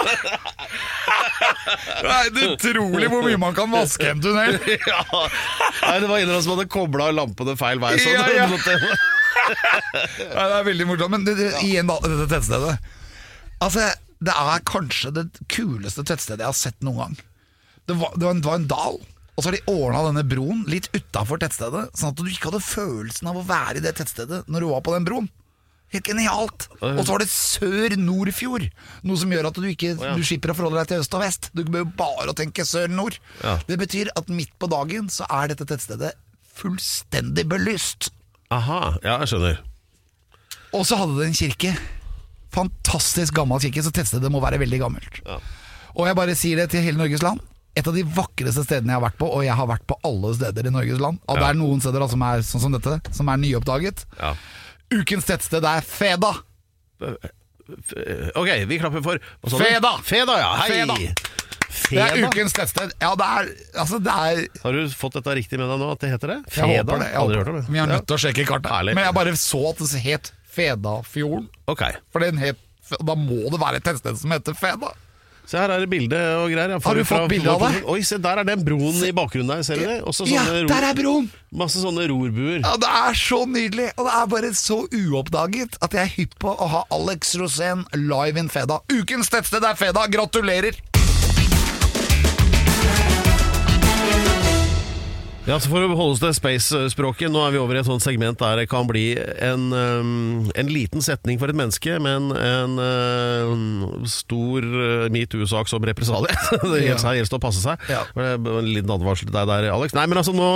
Det er utrolig hvor mye man kan vaske en tunnel. <laughs> Ja. Nei, det var en av oss som hadde kobla lampene feil vei. Sånn. Ja, ja. <laughs> Nei, det er veldig morsomt. Men det, det, igjen da, dette tettstedet. Altså, det er kanskje det kuleste tettstedet jeg har sett noen gang. Det var, det var, en, det var en dal. Og så har de ordna denne broen litt utafor tettstedet, sånn at du ikke hadde følelsen av å være i det tettstedet når du var på den broen. Helt genialt! Og så var det Sør-Nordfjord, noe som gjør at du ikke ja. du slipper å forholde deg til øst og vest. Du bør bare tenke sør-nord. Ja. Det betyr at midt på dagen så er dette tettstedet fullstendig belyst. Aha, ja, jeg skjønner. Og så hadde det en kirke. Fantastisk gammel kirke, så tettstedet må være veldig gammelt. Ja. Og jeg bare sier det til hele Norges land. Et av de vakreste stedene jeg har vært på, og jeg har vært på alle steder i Norges land. Og det er noen steder som er sånn som dette, som er nyoppdaget. Ja. Ukens tettsted er Feda. Ok, vi klapper for hva sa du? Feda. Feda, ja. Hei! Feda. Det er ukens tettsted. Ja, det er Altså, det er Har du fått dette riktig med deg nå, at det heter det? Jeg håper det. Jeg Aldri hørt om det. er nødt til å sjekke kartet. Ærlig. Men jeg bare så at det het Fedafjorden. Ok, For den het Da må det være et tettsted som heter Feda. Så her er det bilde og greier. Har du fått bilde av det? Oi, se der er den broen i bakgrunnen der, ser du det? Ja, der er broen! Masse sånne rorbuer. Ja, Det er så nydelig, og det er bare så uoppdaget at jeg er hypp på å ha Alex Rosén live in Feda. Ukens tettsted er Feda, gratulerer! Ja, så For å holde oss til space-språket, nå er vi over i et sånt segment der det kan bli en, um, en liten setning for et menneske, men en en stor uh, metoo-sak som represalie. <laughs> det gjelder ja. gjelder å passe seg. Ja. En liten advarsel til deg der, Alex. Nei, men altså Nå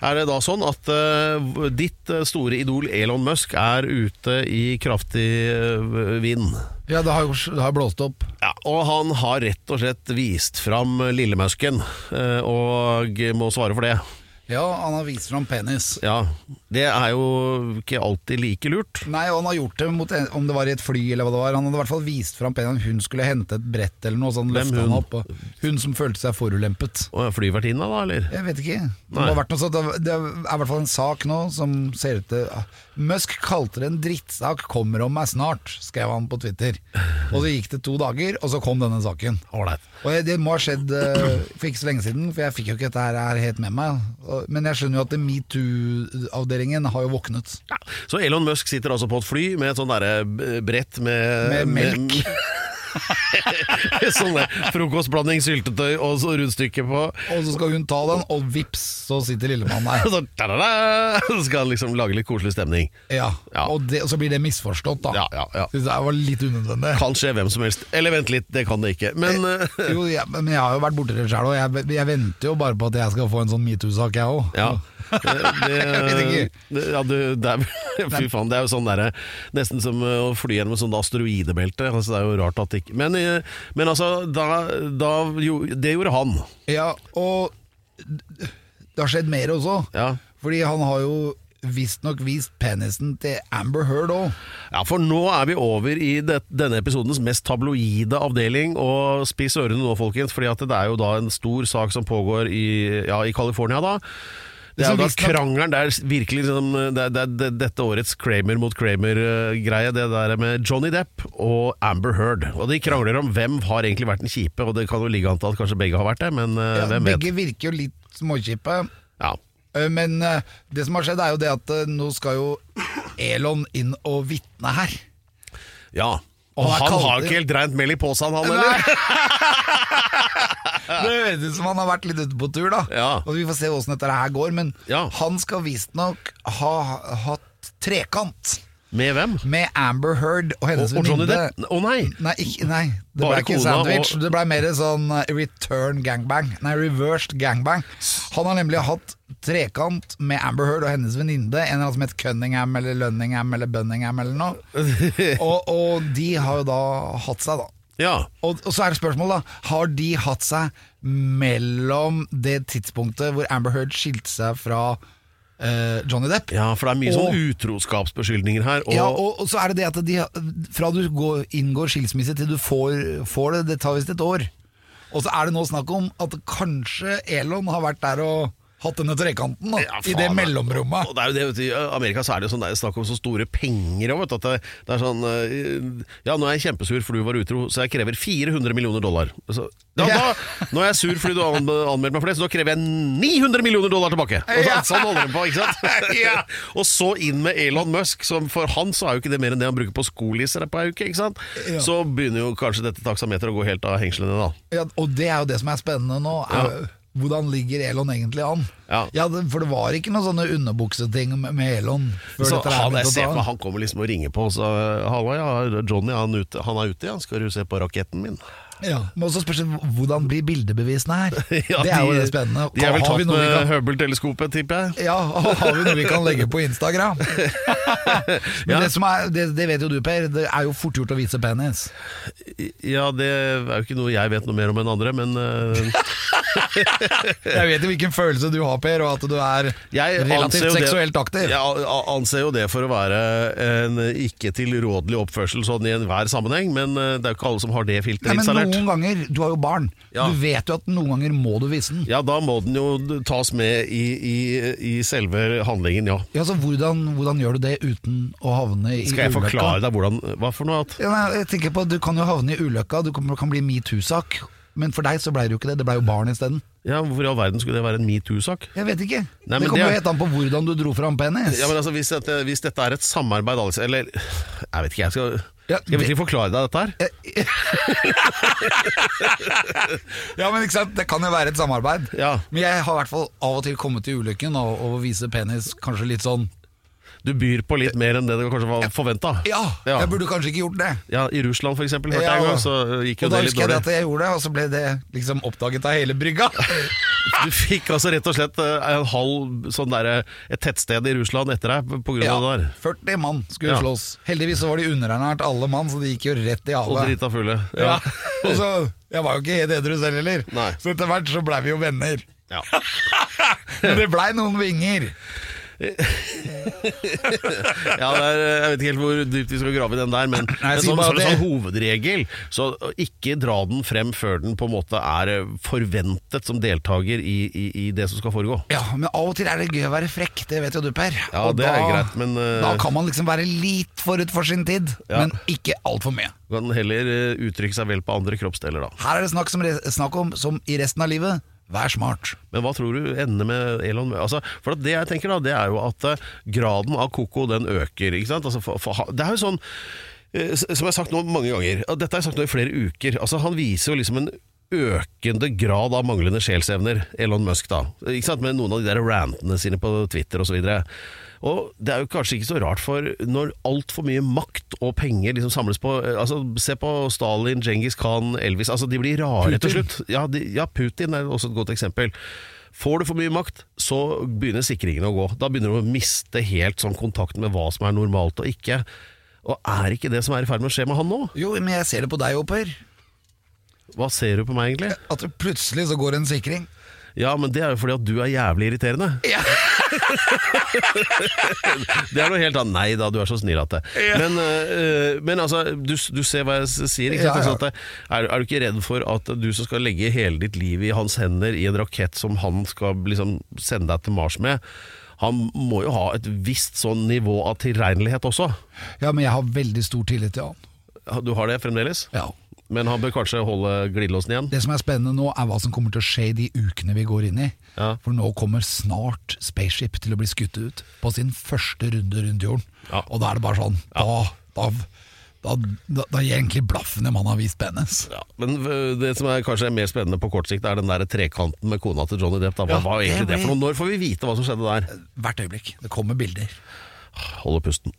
er det da sånn at uh, ditt uh, store idol Elon Musk er ute i kraftig uh, vind. Ja, det har det har blåst opp. Ja, og han har rett og slett vist fram Lillemusken, eh, og må svare for det. Ja, han har vist fram penis. Ja, det er jo ikke alltid like lurt. Nei, og han har gjort det mot om det var i et fly eller hva det var. Han hadde i hvert fall vist fram penis. Hun skulle hente et brett eller noe, så han løftet hun? han opp. Hun som følte seg forulempet. Og flyvertinna, da, eller? Jeg vet ikke. Det, vært noe sånt. Det- det er i hvert fall en sak nå som ser ut til Musk kalte det en drittsak, kommer om meg snart, skrev han på Twitter. Og så gikk det to dager, og så kom denne saken. Ålreit. Og det må ha skjedd eh, for ikke så lenge siden, for jeg fikk jo ikke dette her helt med meg. Men jeg skjønner jo at metoo-avdelingen har jo våknet. Ja. Så Elon Musk sitter altså på et fly med et sånn derre brett med Med melk. med <laughs> <laughs> sånn der frokostblanding, syltetøy og så rundstykke på. Og så skal hun ta den, og vips, så sitter lillemann der. <laughs> Så, så skal liksom lage litt koselig stemning. Ja, Ja. Og, det, og så blir det misforstått, da. Ja, ja, ja. Synes jeg var litt unødvendig. Kan skje hvem som helst. Eller vent litt, det kan det ikke. Men eh, <laughs> Jo, jeg, men jeg har jo vært borti det sjøl, og jeg, jeg venter jo bare på at jeg skal få en sånn metoo-sak, jeg òg. Det, det, det, ja, det, det er, <laughs> fy faen, det er jo sånn derre Nesten som å fly gjennom et sånt asteroidebelte. Altså, det er jo rart at ikke. Men, eh, men altså, da, da, jo, det gjorde han. Ja, og det har skjedd mer også. Ja. Fordi han har jo visstnok vist penisen til Amber Heard òg. Ja, for nå er vi over i det, denne episodens mest tabloide avdeling, og spis ørene nå, folkens, fordi at det er jo da en stor sak som pågår i, ja, i California da. Det er jo da krangelen, det er virkelig liksom, det, er- det, er- det, dette årets Kramer mot Kramer-greie, det der med Johnny Depp og Amber Heard. Og de krangler om hvem har egentlig vært den kjipe, og det kan jo ligge an til at kanskje begge har vært det, men eh, Ja, hvem vet. begge virker jo litt småkjipe. Ja. Eh, Men eh, det som har skjedd, er jo det at nå skal jo Elon inn og vitne her. ja. Og han han har ikke helt reint mel i posen, han heller. <laughs> Det høres ut som han har vært litt ute på tur, da. Ja. Og Vi får se åssen dette her går. Men Ja. han skal visstnok ha hatt trekant Med hvem? med Amber Heard og hennes venninne. Å Å nei! Nei, ikke, nei, det ble ikke sandwich. og- Det ble mer sånn eh, return gangbang. Nei, reversed gangbang. Han har nemlig hatt trekant med Amber Heard og hennes venninne. En eller annen som het Cunningham eller Lunningham eller Bunningham eller noe. <laughs> og, og de har jo da hatt seg, da. Ja. Og, og så er det spørsmålet, da. Har de hatt seg mellom det tidspunktet hvor Amber Heard skilte seg fra eh, Johnny Depp? ja, for det er mye Og- sånn utroskapsbeskyldninger her. Og, Ja, og, og så er det det at de, fra du går, inngår skilsmisse til du får, får det, det tar visst et år. Og så er det nå snakk om at kanskje Elon har vært der og hatt denne trekanten da, Ja, i det mellomrommet. Og det er jo det, I Amerika så er det jo sånn, det er snakk om så store penger at det, det er sånn eh, Ja, nå er jeg kjempesur for du var utro, så jeg krever 400 millioner dollar. Så, Ja. da, nå er jeg sur fordi du anmeldte anme- meg for det, så da krever jeg 900 millioner dollar tilbake! Og så, Ja. <laughs> Sånn holder de på, ikke sant? Ja. <laughs> og så inn med Elon Musk, som for han så er jo ikke det mer enn det han bruker på skolisser på ei uke, ikke sant? Ja. Så begynner jo kanskje dette taksameteret å gå helt av hengslene, da. Ja, og det er jo det som er spennende nå. Er, Hvordan ligger Elon egentlig an? Ja. det, for det var ikke noen sånne underbukseting med, med Elon. Så han, jeg ser for han kommer liksom og ringer på, så Halla, ja, Johnny han, ute, han er ute, ja. Skal du se på raketten min? Ja, men også spørs hvordan blir bildebevisene her? <laughs> Ja, det er jo det spennende. De er vel tatt med kan- Hubble-teleskopet, tipper jeg. Ja, og har vi noe vi kan legge på Instagram? <laughs> Men Ja. det, som er, det, det vet jo du, Per. Det er jo fort gjort å vise penis. Ja, det er jo ikke noe jeg vet noe mer om enn andre, men uh... <laughs> Jeg vet jo hvilken følelse du har, Per, og at du er jeg relativt det- seksuelt aktiv. Jeg anser jo det for å være en ikke tilrådelig oppførsel sånn i enhver sammenheng, men eh, det er jo ikke alle som har det filteret installert. Noen ganger, Du har jo barn. Ja. Du vet jo at noen ganger må du vise den. Ja, da må den jo tas med i, i, i selve handlingen, ja. Ja, så hvordan, hvordan gjør du det uten å havne i ulykka? Skal jeg ulykka? forklare deg hvordan Hva for noe? At Ja, nei, jeg tenker på at Du kan jo havne i ulykka, du kan, kan bli metoo-sak. Men for deg så ble det jo ikke det, det ble jo barn isteden. ja, Hvorfor i all verden skulle det være en metoo-sak? Jeg vet ikke. Nei, det kommer jo helt an på hvordan du dro fram penis. Ja, men altså, hvis dette, hvis dette er et samarbeid, Alex Eller jeg vet ikke, jeg skal Ja, Skal jeg virkelig forklare deg dette her? <laughs> Ja, men ikke sant, Det kan jo være et samarbeid. Ja. Men jeg har i hvert fall av og til kommet til ulykken og, og vise penis kanskje litt sånn Du byr på litt mer enn det det kanskje var forventa. Ja, Ja. jeg burde kanskje ikke gjort det. Ja, I Russland for eksempel, hørte Ja, jeg en gang, så gikk jo Og da husker jeg at jeg gjorde det, og så ble det liksom oppdaget av hele brygga. <laughs> Du fikk altså rett og slett eh, en halv sånn der, et tettsted i Russland etter deg på grunn Ja, det der. 40 mann skulle slåss. Heldigvis så var de underernært alle mann, så de gikk jo rett i Og drita fulle. Ja. <laughs> og så, Jeg var jo ikke helt edru selv heller, Nei. så etter hvert så blei vi jo venner. Ja. <laughs> Men det blei noen vinger. Ja, er, jeg vet ikke helt hvor dypt vi skal grave i den der, men, Nei, men som, sånn, bare sånn, hovedregel, så ikke dra den frem før den på en måte er eh, forventet som deltaker i, i, i det som skal foregå. Ja, men av og til er det gøy å være frekk, det vet jo du, Per. Ja, Og det er greit, men, uh, Da kan man liksom være litt forut for sin tid, Ja. men ikke altfor mye. Kan heller eh, uttrykke seg vel på andre kroppsdeler, da. Her er det snakk, som, snakk om, som i resten av livet, vær smart. Men hva tror du ender med Elon altså, For det jeg tenker da, det er jo at eh, graden av koko den øker. Ikke sant? Altså, for, for, det er jo sånn eh, Som jeg har sagt nå mange ganger, dette har jeg sagt nå i flere uker. Altså, han viser jo liksom en økende grad av manglende sjelsevner, Elon Musk, da. Ikke sant? Med noen av de der rantene sine på Twitter osv. Og det er jo kanskje ikke så rart, for når altfor mye makt og penger liksom samles på eh, altså Se på Stalin, Djengis Khan, Elvis. altså De blir rare til slutt. Ja, de, ja, Putin er også et godt eksempel. Får du for mye makt, så begynner sikringene å gå. Da begynner du å miste helt sånn kontakten med hva som er normalt og ikke. Og er ikke det som er i ferd med å skje med han nå? Jo, men jeg ser det på deg, Oper. Hva ser du på meg, egentlig? At det plutselig så går en sikring. Ja, men det er jo fordi at du er jævlig irriterende. Ja. Det er noe helt annet. Nei da, du er så snill at det. Men, uh, men altså, du, du ser hva jeg sier. Ikke sant? Ja, ja. Sånn Er, er du ikke redd for at du som skal legge hele ditt liv i hans hender i en rakett som han skal liksom sende deg til Mars med, han må jo ha et visst sånn nivå av tilregnelighet også. ja, men jeg har veldig stor tillit til han. Du har det fremdeles? Ja. Men han bør kanskje holde glidelåsen igjen? Det som er spennende nå, er hva som kommer til å skje i de ukene vi går inn i. Ja. For nå kommer snart Spaceship til å bli skutt ut på sin første runde rundt jorden. Ja. Og da er det bare sånn Da, da, da, da, da gir egentlig blaffen i man har vist bennes Ja, men øh, det som er kanskje er mer spennende på kort sikt, er den der trekanten med kona til Johnny Depp. Da. Hva Ja, var egentlig det det for noe? Når får vi vite hva som skjedde der? Hvert øyeblikk. Det kommer bilder. Holder pusten.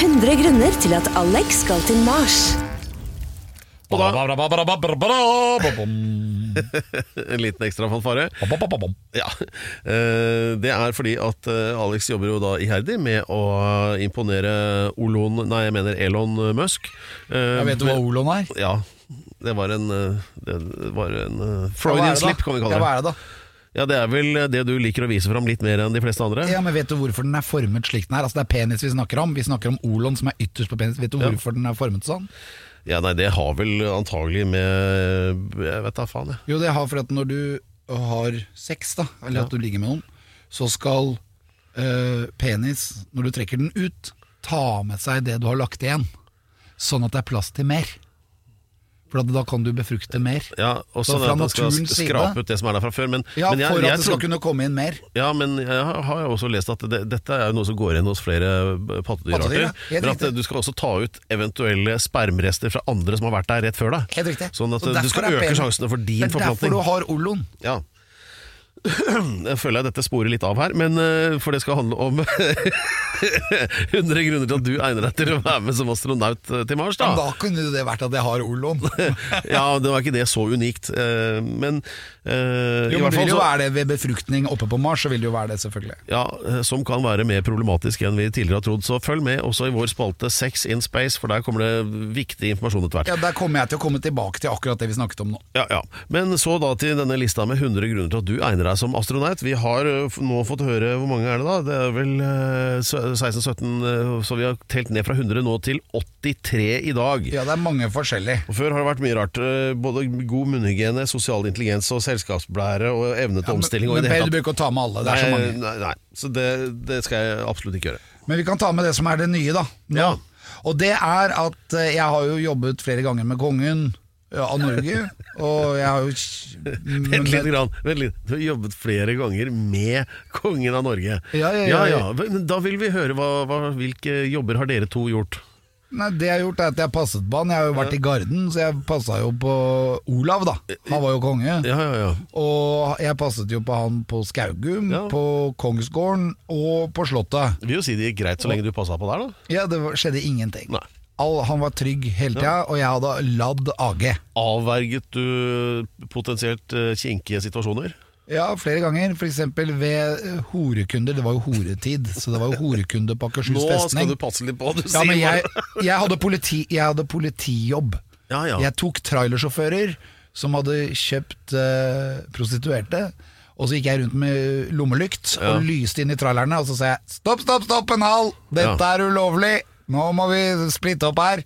100 grunner til at Alex skal til Mars. Og da en liten ekstra fanfare. Ja, eh, Det er fordi at eh, Alex jobber jo da iherdig med å imponere Olon Nei, jeg mener Elon Musk. Eh, Jeg vet du hva Olon er? Ja. Det var en, eh, det var en eh, Ja, er Freudian slip, kan vi Ja, hva er det da? Ja, Det er vel det du liker å vise fram litt mer enn de fleste andre? Ja, men Vet du hvorfor den er formet slik den er? Altså Det er penis vi snakker om. Vi snakker om Olon som er ytterst på penis. Vet du Ja. hvorfor den er formet sånn? Ja, nei, Det har vel antagelig med Jeg vet da faen, jeg. Jo, det har for at når du har sex, da, eller at du ligger med noen, så skal øh, penis, når du trekker den ut, ta med seg det du har lagt igjen. Sånn at det er plass til mer. For da kan du befrukte mer. Ja, og Så sånn fra naturens side- skrape ut det som er der fra før. Men, Ja, men jeg, For jeg at det skal kunne komme inn mer. Ja, men jeg har jo også lest at det, dette er jo noe som går igjen hos flere Pattedyr, pattedyrarter. ja. Men at du skal også ta ut eventuelle spermrester fra andre som har vært der rett før deg. Helt riktig. Sånn at du skal øke sjansene for din Det er derfor forplantning. du har Olon. Ja. <clears throat> Jeg føler jeg dette sporer litt av her, men eh, for det skal handle om <laughs> 100 grunner til at du egner deg til å være med som astronaut eh, til Mars. Da da kunne det vært at jeg har Olon. <laughs> Ja, det var ikke det så unikt, eh, men i Jo, men hvert fall vil jo være det ved befruktning oppe på Mars, så vil det jo være det, selvfølgelig. ja, som kan være mer problematisk enn vi tidligere har trodd. Så følg med også i vår spalte Sex in Space, for der kommer det viktig informasjon etter hvert. Ja, Der kommer jeg til å komme tilbake til akkurat det vi snakket om nå. Ja, ja. Men så da til denne lista med 100 grunner til at du egner deg som astronaut. Vi har nå fått høre hvor mange er det da? Det er vel eh, 16-17, eh, så vi har telt ned fra 100 nå til 83 i dag. Ja, det er mange forskjellige. Og Før har det vært mye rart. eh, Både god munnhygiene, sosial intelligens og selskapsblære og evne til omstilling. og i men hele du bruker bør ikke ta med alle. Det er så Nei, mange. nei, nei. Så det, det skal jeg absolutt ikke gjøre. Men vi kan ta med det som er det nye, da. Nå. Ja. Og det er at eh, jeg har jo jobbet flere ganger med kongen ja, av Norge. og jeg har jo Vent litt, grann, vent litt. Du har jobbet flere ganger med kongen av Norge. Ja, ja, ja. Men Da vil vi høre hva, hva, hvilke jobber har dere to gjort. Nei, Det jeg har gjort, er at jeg har passet på han. Jeg har jo vært i Garden, så jeg passa jo på Olav, da. Han var jo konge. Ja, ja, ja. Og jeg passet jo på han på Skaugum, Ja. på Kongsgården og på Slottet. Det vil jo si det gikk greit så lenge du passa på der, da. Ja, det skjedde ingenting. Nei. All, han var trygg hele tida, og jeg hadde ladd AG. Avverget du potensielt eh, kinkige situasjoner? Ja, flere ganger. F.eks. ved eh, horekunder. Det var jo horetid, så det var jo horekunde på Akershus Nå skal festning. du passe litt på hva du Ja, sier. men jeg, <laughs> jeg, hadde politi, jeg hadde politijobb. Ja, ja. Jeg tok trailersjåfører som hadde kjøpt eh, prostituerte. Og så gikk jeg rundt med lommelykt Ja. og lyste inn i trailerne, og så sa jeg stopp, stopp, stopp en hal! Dette Ja. er ulovlig! Nå må vi splitte opp her!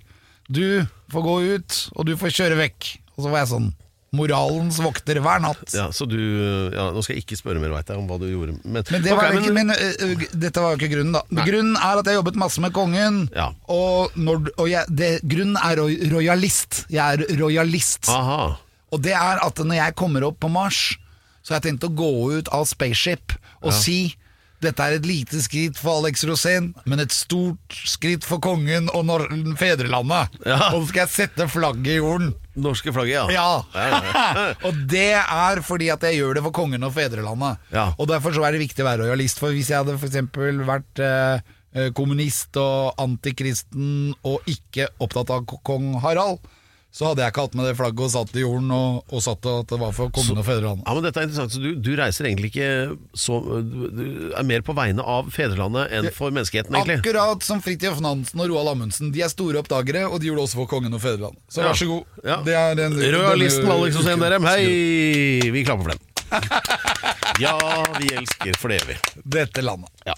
Du får gå ut, og du får kjøre vekk. Og så var jeg sånn moralens vokter hver natt. Ja, så du ja, Nå skal jeg ikke spørre mer vet jeg, om hva du gjorde. Men, Men, det var okay, ikke, men ø, dette var jo ikke grunnen, da. Grunnen er at jeg jobbet masse med kongen. Ja. Og, når, og jeg, det, grunnen er roj, royalist. Jeg er royalist. Aha. Og det er at når jeg kommer opp på Mars, så har jeg tenkt å gå ut av spaceship og si dette er et lite skritt for Alex Rosén, men et stort skritt for kongen og nor fedrelandet. Ja. Og så skal jeg sette flagget i jorden. Norske flagget, ja. Ja! <laughs> og det er fordi at jeg gjør det for kongen og fedrelandet. Ja. Og derfor så er det viktig å være realist. For hvis jeg hadde eksempel vært eh, eh, kommunist og antikristen og ikke opptatt av kong Harald, så hadde jeg ikke hatt med det flagget og satt i jorden og, og satt at det var for kongen og fedrelandet. Ja, men dette er interessant, så du, du reiser egentlig ikke så Du er mer på vegne av fedrelandet enn for menneskeheten, egentlig? Akkurat som Fridtjof Nansen og Roald Amundsen. De er store oppdagere, og de gjorde også for kongen og fedrelandet. Så Ja. vær så god. Ja. Det er den, Rød listen, denne Alex Osen. Derem. Hei! Vi klapper for den. <laughs> Ja, vi elsker for det evig. Dette landet. Ja.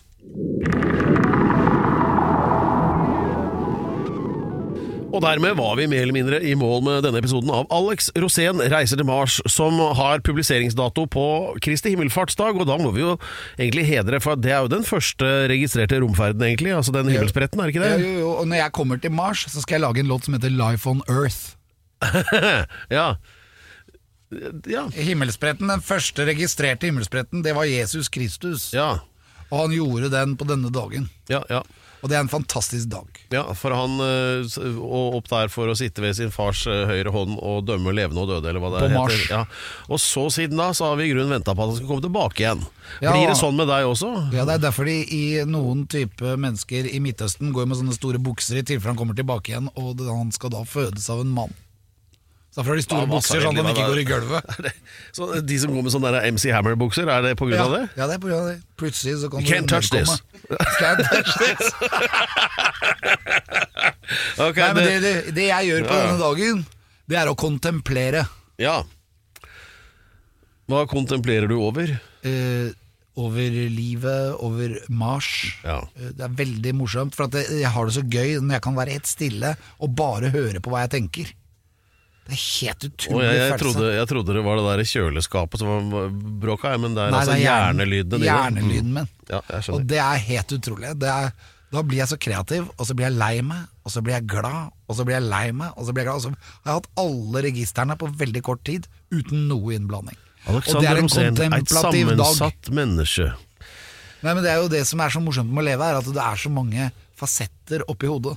Og dermed var vi mer eller mindre i mål med denne episoden av Alex Rosén reiser til Mars, som har publiseringsdato på Kristi himmelfartsdag, og da må vi jo egentlig hedre, for det er jo den første registrerte romferden, egentlig, altså den himmelspretten, er det ikke det? jo, jo, og når jeg kommer til Mars, så skal jeg lage en låt som heter Life on Earth. <laughs> Ja. Ja. Himmelspretten, Den første registrerte himmelspretten, det var Jesus Kristus. Ja. Og han gjorde den på denne dagen. Ja, ja. Og det er en fantastisk dag. Ja, for han eh, og opp der for å sitte ved sin fars eh, høyre hånd og dømme levende og døde, eller hva det På heter. Mars. Ja. Og så siden da så har vi i grunnen venta på at han skal komme tilbake igjen. Ja. Blir det sånn med deg også? Ja, Det er derfor de i noen type mennesker i Midtøsten går med sånne store bukser i tilfelle han kommer tilbake igjen, og han skal da fødes av en mann. Så Derfor har de store hva bukser, sånn at de ikke går i gulvet. <laughs> Så de som går med sånne der MC Hammer-bukser, er det på grunn Ja, av det? ja, det er av det. Plutselig så kan You can't touch this. Can't touch this. okay, Nei, men det, det, det, jeg gjør på Ja. denne dagen, det er å kontemplere. ja. Hva kontemplerer du over? eh, over livet, over Mars. Ja. Eh, Det er veldig morsomt, for at jeg, jeg har det så gøy når jeg kan være helt stille og bare høre på hva jeg tenker. Det er helt utrolig jeg, jeg, trodde, jeg trodde det var det der kjøleskapet som var bråka, men det er Nei, altså det er hjerne- hjernelyden. din. Hjernelyden min. Mm. Ja, Og det er helt utrolig. Det er, da blir jeg så kreativ, og så blir jeg lei meg, og så blir jeg glad, og så blir jeg lei meg, og så blir jeg glad. Og så har jeg hatt alle registrene på veldig kort tid, uten noe innblanding. og det Alexander er en kontemplativ dag. sammensatt menneske. Nei, men Det er jo det som er så morsomt med å leve, er at det er så mange fasetter oppi hodet.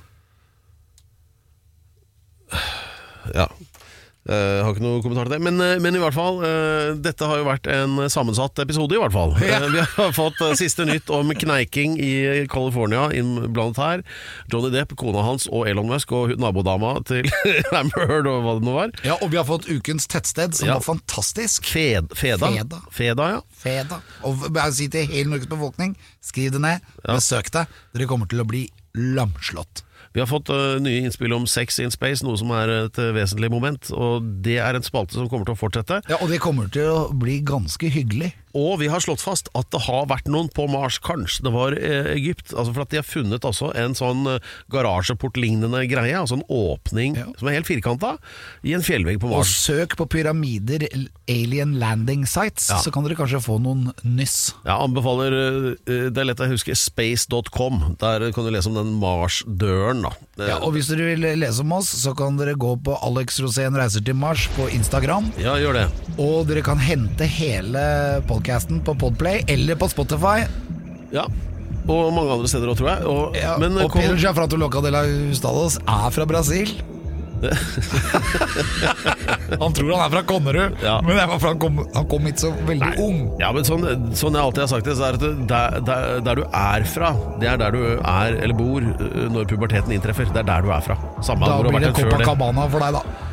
Ja. Jeg har ikke noe kommentar til det. Men, eh, men i hvert fall, eh, dette har jo vært en sammensatt episode, i hvert fall. Ja. Eh, Vi har fått eh, siste nytt om kneiking i California innblandet her. Johnny Depp, kona hans og Elon Musk og nabodama til <laughs> Amber Heard og hva det nå var. Ja, Og vi har fått ukens tettsted, som Ja. var fantastisk. Fed, Feda. Feda. Feda, ja. Feda. Og jeg si til hele Norges befolkning, skriv det ned, besøk det. Dere kommer til å bli lamslått. Vi har fått eh, nye innspill om sex in space, noe som er et eh, vesentlig moment. Og det er en spalte som kommer til å fortsette. Ja, Og det kommer til å bli ganske hyggelig. Og vi har slått fast at det har vært noen på Mars, kanskje det var eh, Egypt. Altså for at De har funnet en sånn eh, garasjeportlignende greie, altså en åpning Ja. som er helt firkanta, i en fjellvegg på Mars. Og søk på pyramider, alien landing sites, Ja. så kan dere kanskje få noen nyss. Jeg anbefaler, eh, det er lett å huske, space.com. Der kan du lese om den Mars-døren. Ja, og hvis dere vil lese om oss, så kan dere gå på Alex Rosén reiser til Mars på Instagram. ja, gjør det. Og dere kan hente hele podcasten på Podplay eller på Spotify. Ja. Og mange andre steder òg, tror jeg. Og, Ja, men eh, og kom, Pedro Jafrato Loca de la Hustados er fra Brasil. <laughs> han tror han er fra Konnerud, Ja. men det var for han kom, han kom hit så veldig ung. Ja, men sånn, sånn jeg alltid har sagt det, så er det at der, der, der du er fra, det er der du er eller bor øh, når puberteten inntreffer. Det er der du er fra. Samme Da blir det. Copacabana for deg, da.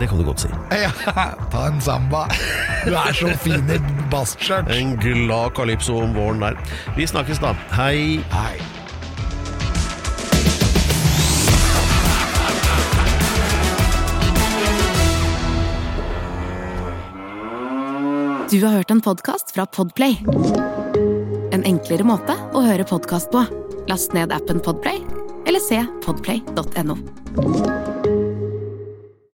Det kan du godt si. Ja, ta en samba. Du er så fin i bastskjørt. En glad calypso om våren der. Vi snakkes da. Hei. Hei. Du har hørt en podkast fra Podplay. En enklere måte å høre podkast på. Last ned appen Podplay, eller se podplay.no.